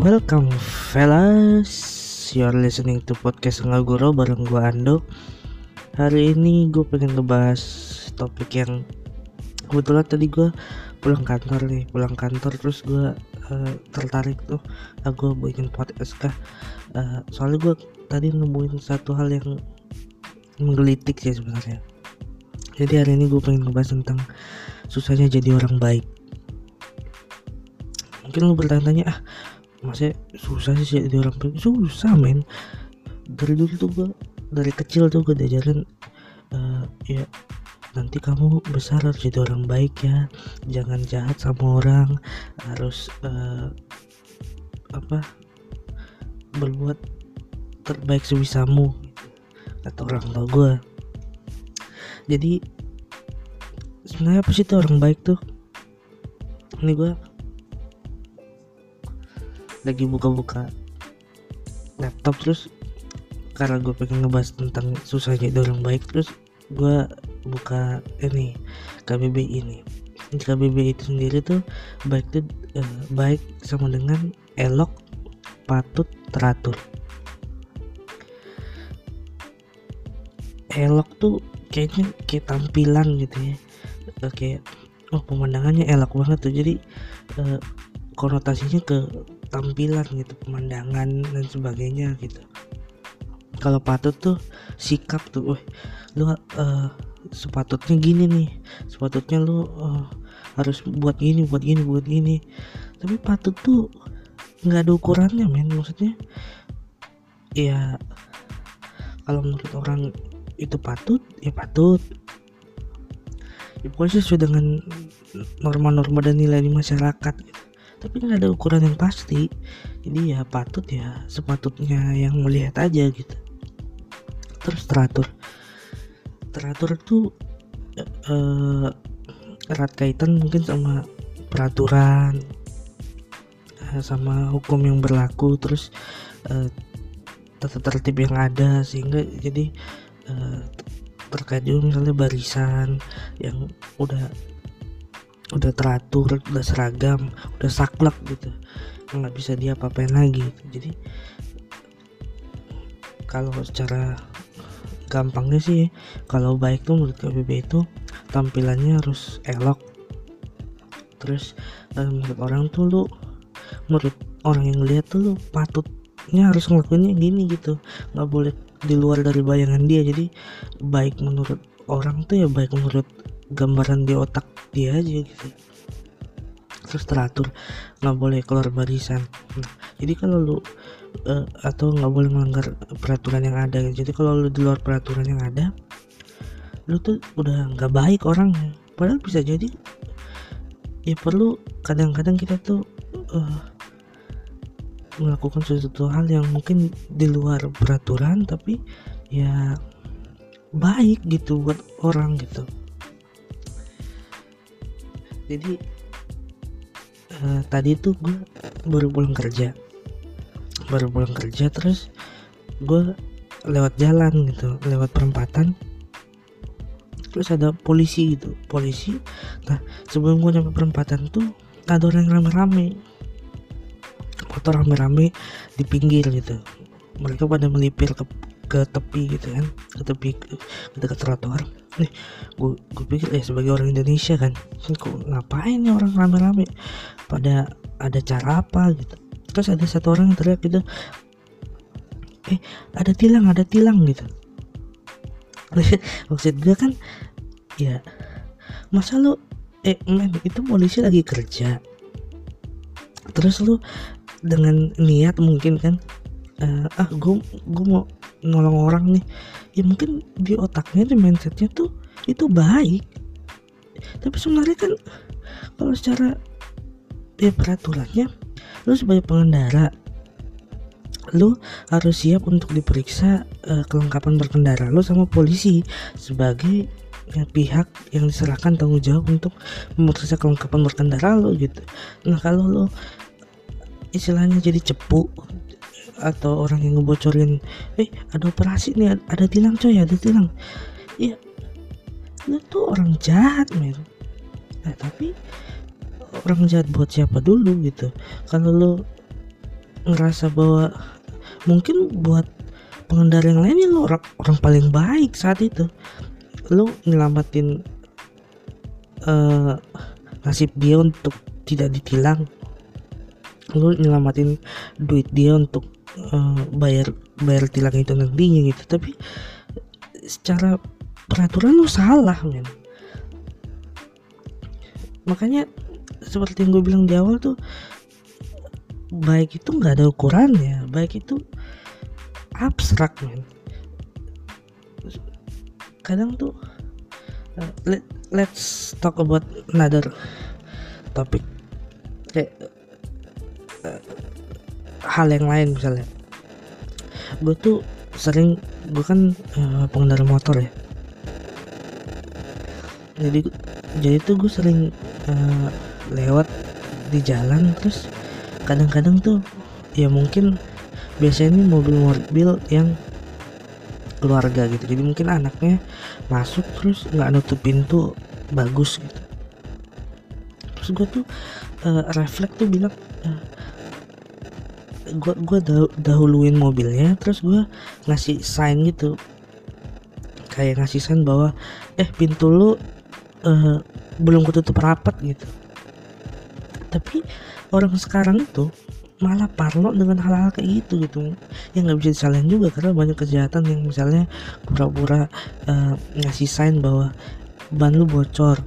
Welcome fellas. You're listening to podcast Ngaguro bareng gue Ando. Hari ini gue pengen ngebahas topik yang Kebetulan tadi gue pulang kantor nih. Pulang kantor terus gue uh, tertarik tuh ah, Gue bikin podcast kah? Uh, Soalnya gue tadi nemuin satu hal yang menggelitik sih sebenarnya. Jadi hari ini gue pengen ngebahas tentang Susahnya jadi orang baik. Mungkin lu bertanya-tanya ah masih susah sih jadi orang susah men. Dari dulu tuh gue dari kecil tuh gue diajarin uh, ya nanti kamu besar harus jadi orang baik ya. Jangan jahat sama orang. Harus uh, apa berbuat terbaik sebisamu kata orang tua gue jadi sebenarnya apa sih tuh orang baik tuh? Ini gue lagi buka-buka laptop terus karena gue pengen ngebahas tentang susahnya jadi orang baik terus gue buka ini KBBI ini. Di KBBI itu sendiri tuh baik tuh eh, baik sama dengan elok patut teratur. Elok tuh kayaknya kayak tampilan gitu ya. Kayak oh pemandangannya elok banget tuh. Jadi eh, konotasinya ke tampilan gitu pemandangan dan sebagainya gitu. Kalau patut tuh sikap tuh weh lu uh, sepatutnya gini nih sepatutnya lu uh, harus buat gini buat gini buat gini. Tapi patut tuh nggak ada ukurannya men maksudnya ya kalau menurut orang itu patut ya patut. Ya pokoknya sesuai dengan norma-norma dan nilai di masyarakat gitu tapi nggak ada ukuran yang pasti. Jadi ya patut ya sepatutnya yang melihat aja gitu. Terus teratur. Teratur tuh uh, erat kaitan mungkin sama peraturan uh, sama hukum yang berlaku terus uh, tata tertib yang ada sehingga jadi uh, terkait juga misalnya barisan yang udah udah teratur udah seragam udah saklek gitu. Nggak bisa dia apa-apain lagi gitu. jadi kalau secara gampangnya sih kalau baik tuh menurut KBB itu tampilannya harus elok. Terus uh, menurut orang tuh lu menurut orang yang lihat tuh lu patutnya harus ngelakuinnya gini gitu. Nggak boleh di luar dari bayangan dia. Jadi baik menurut orang tuh ya baik menurut gambaran di otak dia aja gitu. Terus teratur nggak boleh keluar barisan. Nah, jadi kalau lu uh, atau nggak boleh melanggar peraturan yang ada gitu. jadi kalau lu di luar peraturan yang ada lu tuh udah nggak baik orangnya. Padahal bisa jadi ya perlu kadang-kadang kita tuh uh, melakukan sesuatu hal yang mungkin di luar peraturan tapi ya baik gitu buat orang gitu jadi uh, tadi tuh gue baru pulang kerja. Baru pulang kerja terus gue lewat jalan gitu lewat perempatan. Terus ada polisi gitu polisi. Nah sebelum gue nyampe perempatan tuh ada orang yang rame-rame. Motor rame-rame di pinggir gitu. Mereka pada melipir ke ke tepi gitu kan ke tepi ke, ke dekat trotoar nih gue gue pikir eh sebagai orang Indonesia kan kok ngapain nih orang rame-rame? Pada ada cara apa? Gitu. Terus ada satu orang yang teriak gitu eh ada tilang ada tilang gitu. Maksud gue kan ya masa lu eh men itu polisi lagi kerja? Terus lu dengan niat mungkin kan uh, ah gue gue mau nolong orang nih. Ya mungkin di otaknya di mindsetnya tuh itu baik. Tapi sebenarnya kan kalau secara ya peraturannya lu sebagai pengendara lu harus siap untuk diperiksa uh, kelengkapan berkendara lu sama polisi sebagai ya, pihak yang diserahkan tanggung jawab untuk memeriksa kelengkapan berkendara lu gitu. Nah kalau lu istilahnya jadi cepu atau orang yang ngebocorin eh ada operasi nih ada tilang coy ada tilang. Ya lu tuh orang jahat men nah tapi orang jahat buat siapa dulu gitu. Kalau lu ngerasa bahwa mungkin buat pengendara yang lainnya lo orang, orang paling baik saat itu. Lo nyelamatin uh, nasib dia untuk tidak ditilang. Lo nyelamatin duit dia untuk uh, bayar bayar tilang itu nantinya gitu. Tapi secara peraturan lo salah men. Makanya seperti yang gue bilang di awal tuh baik itu nggak ada ukurannya baik itu abstrak men. Kadang tuh uh, let, let's talk about another topik kayak uh, hal yang lain misalnya. Gue tuh sering gue kan uh, pengendara motor ya. Jadi jadi tuh gue sering uh, lewat di jalan terus kadang-kadang tuh ya mungkin biasanya ini mobil-mobil yang keluarga gitu. Jadi mungkin anaknya masuk terus nggak nutup pintu bagus gitu. Terus gue tuh uh, refleks tuh bilang uh, gue gue dahuluin mobilnya terus gue ngasih sign gitu. Kayak ngasih sign bahwa eh pintu lu uh, belum ketutup rapat gitu. Tapi orang sekarang itu malah parno dengan hal-hal kayak gitu gitu. Yang nggak bisa disalahin juga karena banyak kejahatan yang misalnya pura-pura uh, ngasih sign bahwa ban lu bocor.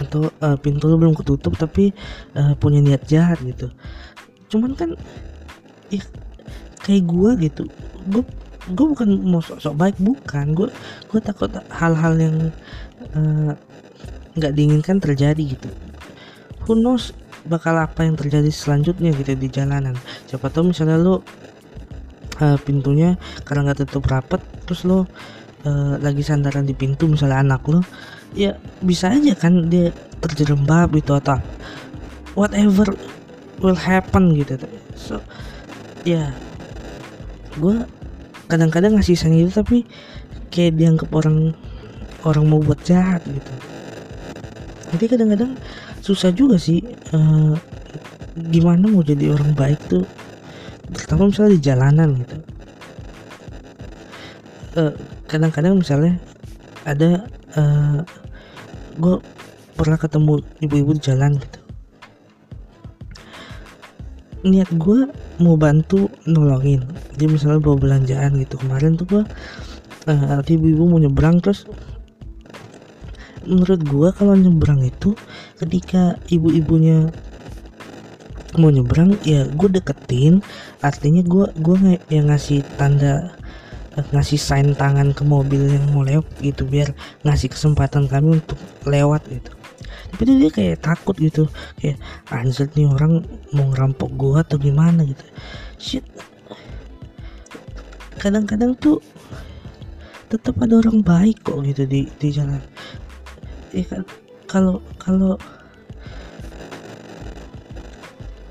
Atau uh, pintu lu belum ketutup tapi uh, punya niat jahat gitu cuman kan ya kayak gua gitu. Gue gue bukan mau sok-sok baik bukan. Gue gue takut hal-hal yang nggak uh, diinginkan terjadi gitu. Who knows bakal apa yang terjadi selanjutnya gitu di jalanan. Siapa tahu misalnya lo uh, pintunya karena nggak tutup rapat terus lo uh, lagi sandaran di pintu misalnya anak lo ya bisa aja kan dia terjerembab gitu atau whatever will happen gitu. So ya gue kadang-kadang ngasih sang itu tapi kayak dianggap orang orang mau buat jahat gitu. Nanti kadang-kadang susah juga sih uh, gimana mau jadi orang baik tuh. Terutama misalnya di jalanan gitu. Eh, kadang-kadang misalnya ada uh, eh, gue pernah ketemu ibu-ibu di jalan gitu niat gue mau bantu nolongin. Jadi misalnya bawa belanjaan gitu. Kemarin tuh gue uh, ibu-ibu mau nyebrang. Terus menurut gua kalau nyebrang itu ketika ibu-ibunya mau nyebrang ya gue deketin. Artinya gue gue ng yang ngasih tanda eh, ngasih sign tangan ke mobil yang mau lewat gitu. Biar ngasih kesempatan kami untuk lewat gitu tapi dia kayak takut gitu. Kayak anjir nih orang mau ngerampok gua atau gimana? Gitu. Shit. Kadang-kadang tuh tetap ada orang baik kok gitu di di jalan. Ya kan kalau kalau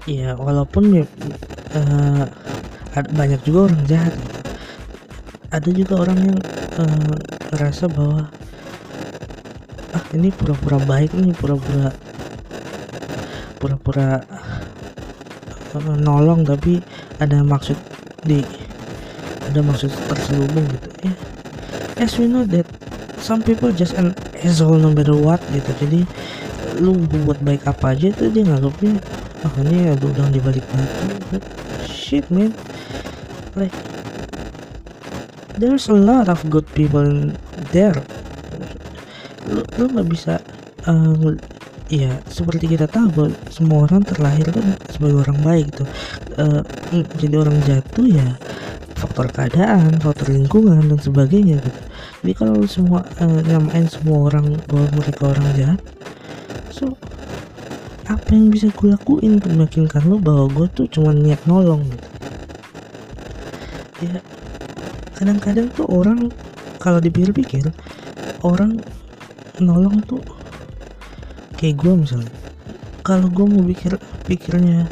ya walaupun uh, banyak juga orang jahat. Ada juga orang yang uh, ngerasa bahwa ah ini pura-pura baik nih pura-pura pura-pura nolong tapi ada maksud di ada maksud terselubung gitu. Ya as we know that some people just an asshole no matter what gitu. Jadi lu buat baik apa aja tuh dia nganggapnya ah ini ada udang di balik batu. Shit man. Like there's a lot of good people there lu lu nggak bisa uh, ya seperti kita tahu semua orang terlahir kan sebagai orang baik gitu. Uh, jadi orang jatuh ya faktor keadaan faktor lingkungan dan sebagainya gitu. Jadi kalau semua uh, nyamain semua orang bahwa mereka orang jahat so apa yang bisa gue lakuin untuk meyakinkan lo bahwa gue tuh cuma niat nolong gitu? Ya kadang-kadang tuh orang kalau dipikir-pikir orang nolong tuh kayak gue misalnya. Kalau gue mau pikir pikirnya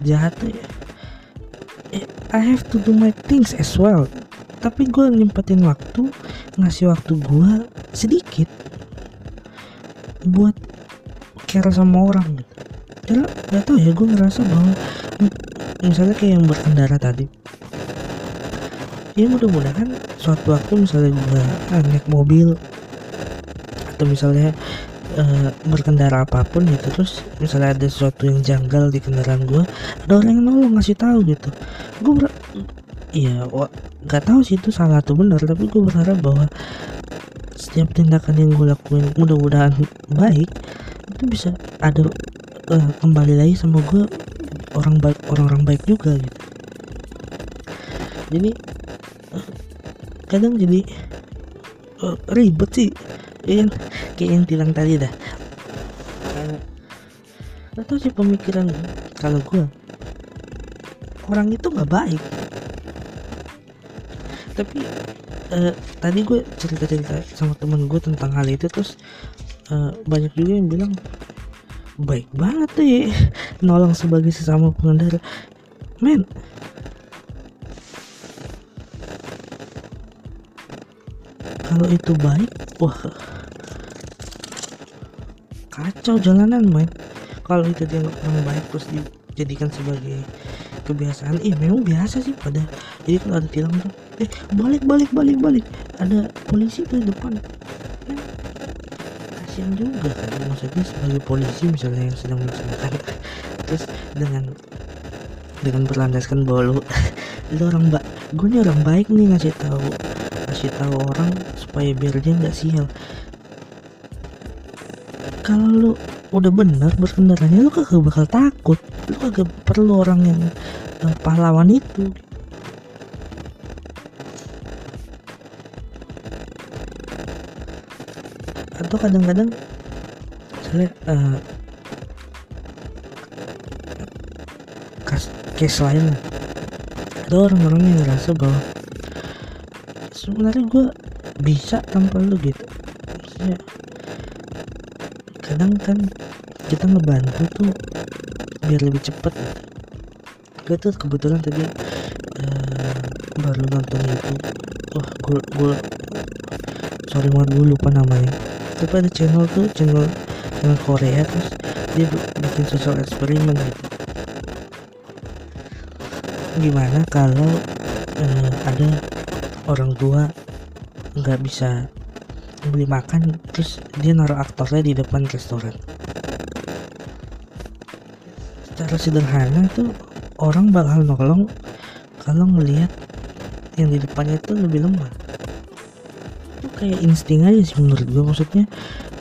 jahat ya eh, I have to do my things as well. Tapi gue nyempetin waktu ngasih waktu gue sedikit buat care sama orang gitu. Karena gak tau ya gue ngerasa bahwa misalnya kayak yang berkendara tadi. Ya mudah-mudahan suatu waktu misalnya gue naik mobil atau misalnya uh, berkendara apa pun gitu terus misalnya ada sesuatu yang janggal di kendaraan gue ada orang yang nolong ngasih tahu gitu. Gue ber iya nggak tahu sih itu salah atau benar tapi gue berharap bahwa setiap tindakan yang gue lakuin mudah-mudahan baik itu bisa ada uh, kembali lagi sama gue orang baik orang-orang baik juga gitu. Jadi uh, kadang jadi uh, ribet sih ya kan kayak yang bilang tadi dah. Gak tau sih pemikiran kalau gue orang itu nggak baik. Tapi uh, tadi gue cerita-cerita sama temen gue tentang hal itu terus uh, banyak juga yang bilang baik banget tuh ya nolong sebagai sesama pengendara. Men. Kalau itu baik wah kacau jalanan men. Kalau itu dia orang baik terus dijadikan sebagai kebiasaan iya memang biasa sih pada. Jadi kalau ada tilang tuh eh balik balik balik balik. Ada polisi tuh di depan. Ya, kasihan juga kan maksudnya sebagai polisi misalnya yang sedang melaksanakan terus dengan dengan berlandaskan bahwa lu lu orang mbak gue nih orang baik nih ngasih tahu ngasih tahu orang supaya biar dia nggak sial kalau lu udah benar berkendaranya lu kagak bakal takut. Lu kagak perlu orang yang uh, pahlawan itu. Atau kadang-kadang misalnya uh, case lain. Ada orang-orang yang ngerasa bahwa sebenarnya gue bisa tanpa lu gitu kadang kan kita ngebantu tuh biar lebih cepet. Gue tuh kebetulan tadi uh, baru nonton itu. Wah gue gue sorry banget gue lupa namanya. Tapi ada channel tuh channel channel Korea terus dia bikin social eksperimen gitu. Gimana kalau uh, ada orang tua nggak bisa beli makan terus dia naruh aktornya di depan restoran. Secara sederhana tuh orang bakal nolong kalau melihat yang di depannya tuh lebih lemah. Itu kayak insting aja sih menurut gue maksudnya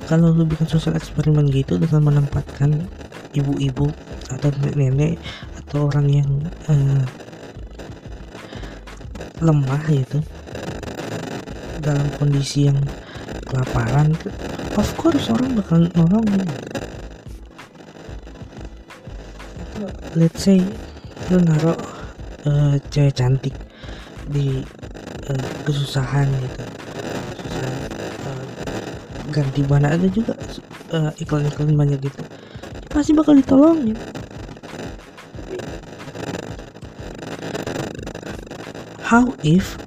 kalau lu bikin sosial eksperimen gitu dengan menempatkan ibu-ibu atau nenek atau orang yang uh, lemah gitu dalam kondisi yang kelaparan of course orang bakal nolongin let's say lu naruh uh, cewek cantik di uh, kesusahan gitu. Kesusahan uh, ganti mana ada juga iklan-iklan uh, banyak gitu. Pasti bakal ditolongin how if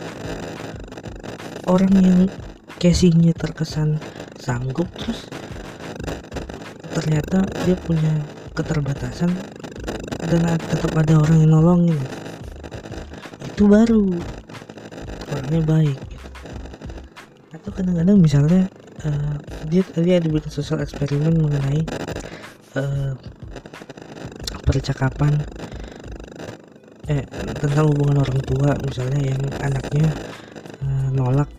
orang yang casingnya terkesan sanggup terus ternyata dia punya keterbatasan dan tetap ada orang yang nolongin. Itu baru. Orangnya baik. Atau kadang-kadang misalnya uh, dia tadi ada bikin sosial eksperimen mengenai uh, percakapan eh tentang hubungan orang tua misalnya yang anaknya uh, nolak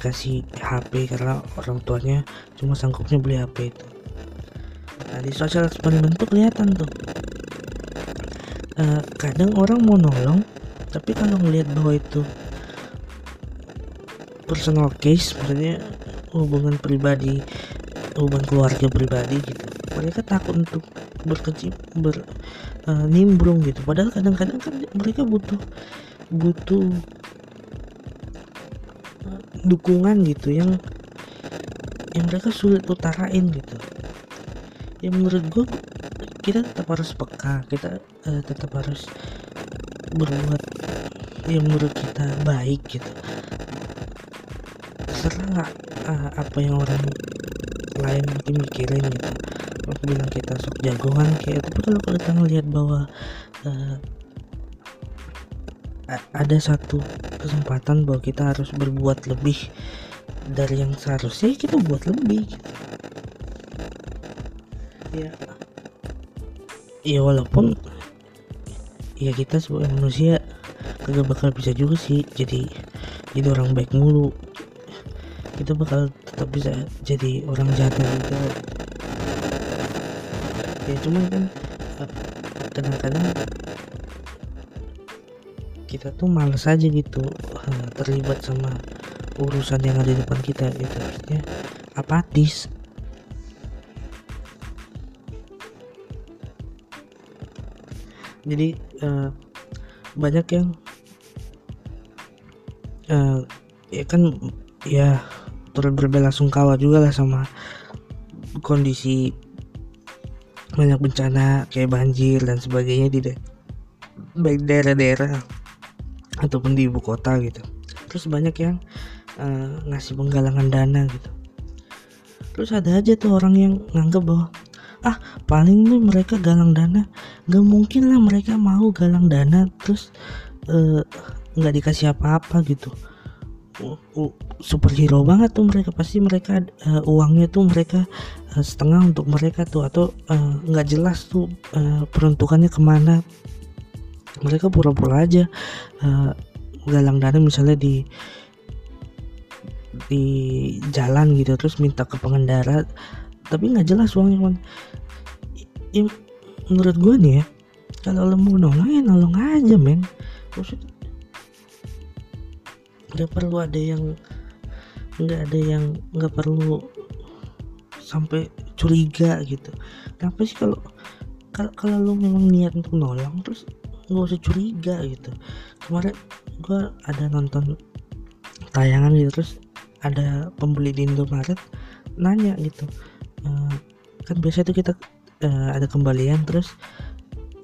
dikasih HP karena orang tuanya cuma sanggupnya beli HP itu. Nah di sosial eksperimen tuh kelihatan tuh. Uh, kadang orang mau nolong tapi kalau ngelihat bahwa itu personal case maksudnya hubungan pribadi hubungan keluarga pribadi gitu mereka takut untuk berkecil ber uh, nimbrung gitu. Padahal kadang-kadang kan mereka butuh butuh uh, dukungan gitu yang yang mereka sulit utarain gitu. Ya menurut gue kita tetap harus peka kita uh, tetap harus berbuat yang menurut kita baik gitu. Terserah uh, apa yang orang lain mungkin mikirin gitu. Aku bilang kita sok jagoan kayak tapi kalau kita ngelihat bahwa uh, ada satu kesempatan bahwa kita harus berbuat lebih dari yang seharusnya kita buat lebih. Ya ya walaupun ya kita sebagai manusia kagak bakal bisa juga sih jadi jadi orang baik mulu. Kita bakal tetap bisa jadi orang jahat juga ya cuman kan kadang-kadang kita tuh males aja gitu eh, terlibat sama urusan yang ada di depan kita gitu. Maksudnya apatis? Jadi uh, banyak yang uh, ya kan ya turut berbelasungkawa juga lah sama kondisi banyak bencana kayak banjir dan sebagainya di baik daerah-daerah ataupun di ibu kota gitu. Terus banyak yang uh, ngasih penggalangan dana gitu. Terus ada aja tuh orang yang nganggep bahwa ah paling nih mereka galang dana. Gak mungkin lah mereka mau galang dana terus eh, nggak uh, dikasih apa-apa gitu. Uh, uh, superhero banget tuh mereka. Pasti mereka uh, uangnya tuh mereka uh, setengah untuk mereka tuh atau nggak uh, jelas tuh uh, peruntukannya ke mana mereka pura-pura aja uh, galang dana misalnya di di jalan gitu terus minta ke pengendara tapi nggak jelas uangnya kan ya, menurut gue nih ya kalau lo mau nolong ya nolong aja men. Maksud nggak perlu ada yang nggak ada yang nggak perlu sampai curiga gitu. Kenapa sih kalau kalau lo memang niat untuk nolong terus nggak usah curiga gitu. Kemarin gue ada nonton tayangan gitu terus ada pembeli di Indomaret nanya gitu uh, kan biasa itu kita uh, ada kembalian terus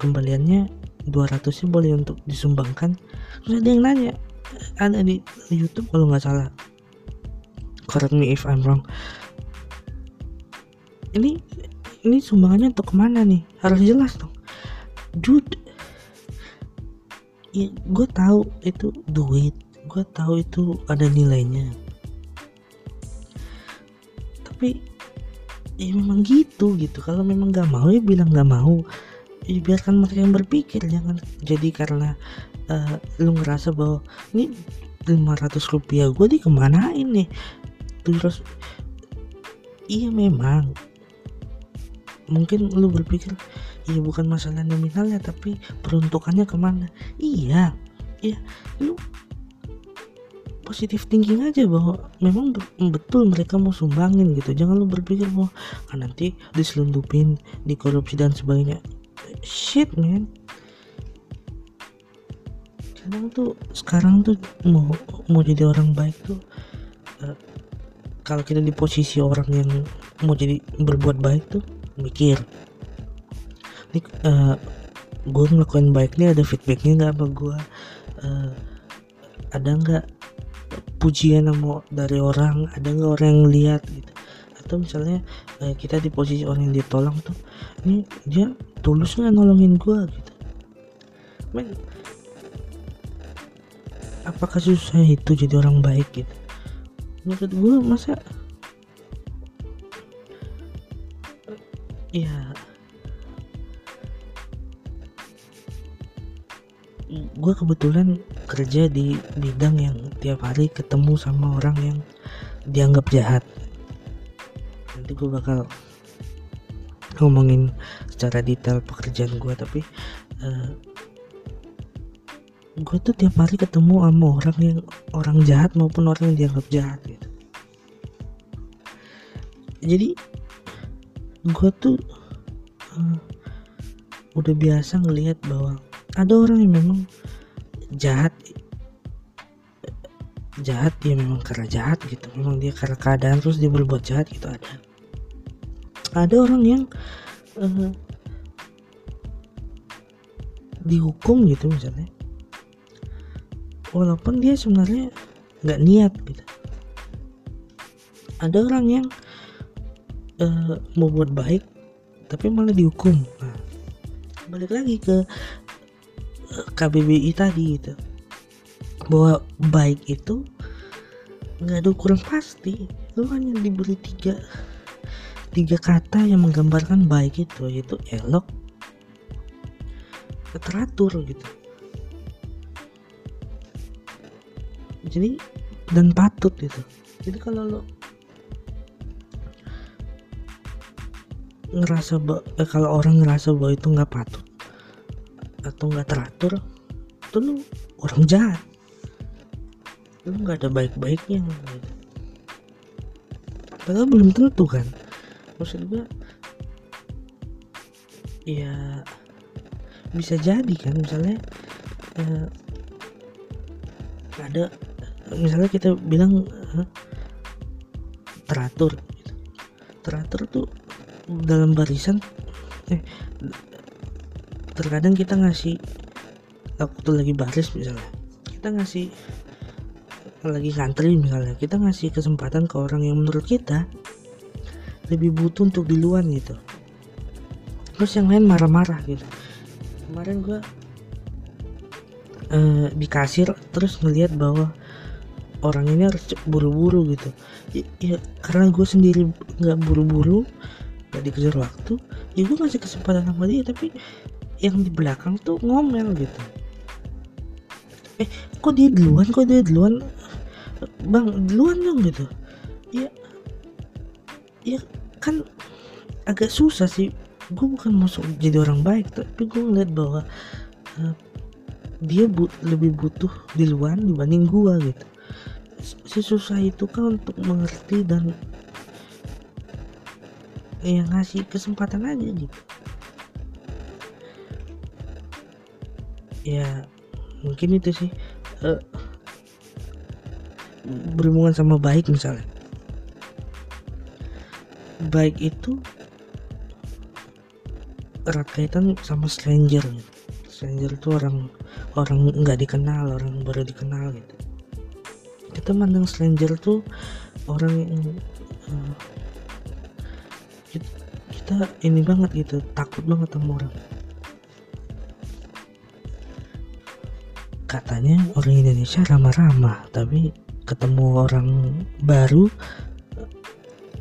kembaliannya 200 sih boleh untuk disumbangkan? Terus ada yang nanya ada di YouTube kalau nggak salah. Correct me if I'm wrong. Ini ini sumbangannya untuk ke mana nih? Harus jelas dong. Dude ya gue tahu itu duit. Gue tahu itu ada nilainya. Tapi ya memang gitu gitu. Kalau memang gak mau ya bilang gak mau. Ya biarkan mereka yang berpikir jangan. Jadi karena uh, lu ngerasa bahwa ini 500 rupiah gue dikemanain nih terus iya memang. Mungkin lu berpikir iya bukan masalah nominalnya tapi peruntukannya ke mana? Iya iya. Lu positif thinking aja bahwa memang betul mereka mau sumbangin gitu. Jangan lu berpikir bahwa ah, nanti diselundupin dikorupsi dan sebagainya. Shit man. Kadang tuh sekarang tuh mau mau jadi orang baik tuh uh, kalau kita di posisi orang yang mau jadi berbuat baik tuh mikir ini uh, gue ngelakuin baik nih ada feedbacknya nggak apa gue uh, ada nggak pujian mau dari orang? Ada nggak orang yang lihat gitu? Atau misalnya eh, kita di posisi orang yang ditolong tuh ini dia tulus nggak nolongin gue gitu? Men apakah susah itu jadi orang baik gitu? Menurut gue masa? Ya gue kebetulan kerja di bidang yang tiap hari ketemu sama orang yang dianggap jahat. Nanti gue bakal ngomongin secara detail pekerjaan gue tapi uh, eh, gue tuh tiap hari ketemu sama orang yang orang jahat maupun orang yang dianggap jahat gitu. Jadi gue tuh uh, udah biasa ngelihat bahwa ada orang yang memang jahat. Jahat dia memang karena jahat gitu. Memang dia karena keadaan terus dia berbuat jahat gitu ada. Ada orang yang uh, dihukum gitu misalnya. Walaupun dia sebenarnya nggak niat gitu. Ada orang yang uh, mau buat baik tapi malah dihukum. Nah balik lagi ke KBBI tadi itu bahwa baik itu nggak ada ukuran pasti. Lu hanya diberi tiga tiga kata yang menggambarkan baik itu yaitu elok teratur gitu. Jadi dan patut gitu. Jadi kalau lo ngerasa eh, kalau orang ngerasa bahwa itu nggak patut atau nggak teratur itu lu orang jahat. Lu nggak ada baik-baiknya. Padahal belum tentu kan. Maksud gue ya bisa jadi kan misalnya eh, ada misalnya kita bilang eh, teratur gitu. teratur tuh dalam barisan eh terkadang kita ngasih waktu lagi baris misalnya kita ngasih lagi ngantri misalnya kita ngasih kesempatan ke orang yang menurut kita lebih butuh untuk duluan gitu. Terus yang lain marah-marah gitu. Kemarin gue uh, di kasir terus ngelihat bahwa orang ini harus buru-buru gitu. Ya, ya karena gue sendiri nggak buru-buru gak dikejar waktu ya gue ngasih kesempatan sama dia tapi yang di belakang tuh ngomel gitu. Eh kok dia duluan kok dia duluan? Bang duluan dong gitu. Ya ya kan agak susah sih. Gue bukan masuk jadi orang baik tapi gue ngeliat bahwa uh, dia bu lebih butuh duluan dibanding gue gitu. Si susah itu kan untuk mengerti dan ya ngasih kesempatan aja gitu ya mungkin itu sih. Uh, berhubungan sama baik misalnya. Baik itu erat kaitan sama stranger gitu. stranger itu orang orang nggak dikenal orang baru dikenal gitu. Kita mandang stranger tuh orang yang uh, kita ini banget gitu takut banget sama orang katanya orang Indonesia ramah-ramah tapi ketemu orang baru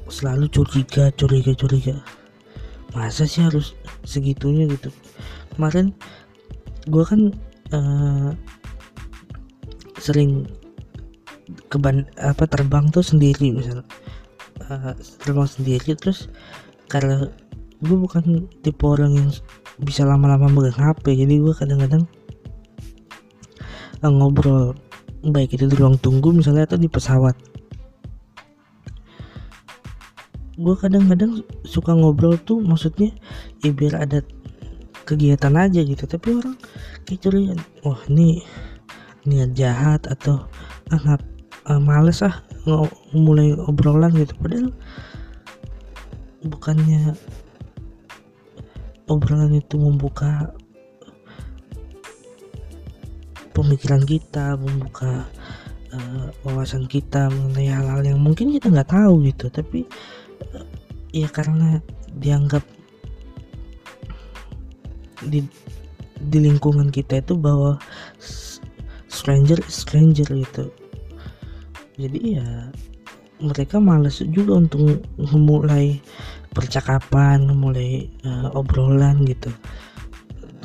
selalu curiga curiga curiga. Masa sih harus segitunya gitu? Kemarin gue kan uh, sering apa terbang tuh sendiri misal uh, terbang sendiri terus karena gue bukan tipe orang yang bisa lama-lama megang HP jadi gue kadang-kadang ngobrol. Baik itu di ruang tunggu misalnya atau di pesawat. Gue kadang-kadang suka ngobrol tuh maksudnya ya biar ada kegiatan aja gitu. Tapi orang kayak curiga wah ini niat jahat atau ah, uh, males ah mulai obrolan gitu. Padahal bukannya obrolan itu membuka pemikiran kita membuka uh, wawasan kita mengenai hal-hal yang mungkin kita nggak tahu gitu. Tapi uh, ya karena dianggap di di lingkungan kita itu bahwa stranger stranger gitu. Jadi ya mereka males juga untuk memulai percakapan memulai uh, obrolan gitu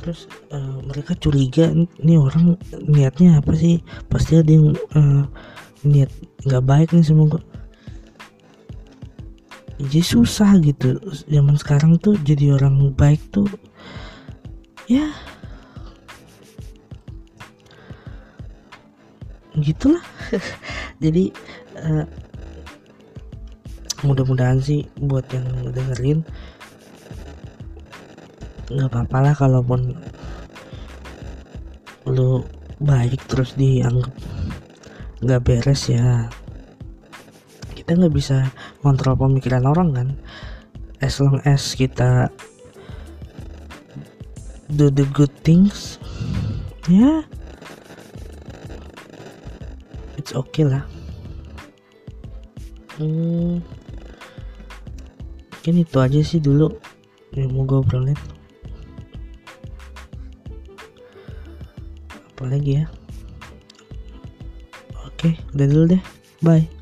terus uh, mereka curiga ini orang niatnya apa sih? Pasti ada yang uh, niat nggak baik nih semoga jadi susah gitu. Zaman sekarang tuh jadi orang baik tuh ya. Gitulah. Jadi uh, mudah-mudahan sih buat yang dengerin nggak apa-apa lah kalaupun lu baik terus dianggap nggak beres ya kita nggak bisa kontrol pemikiran orang kan. As long as kita do the good things ya yeah, it's okay lah. Hmm, mungkin itu aja sih dulu yang mau gue obrolin apa lagi ya? Oke udah dulu deh. Bye.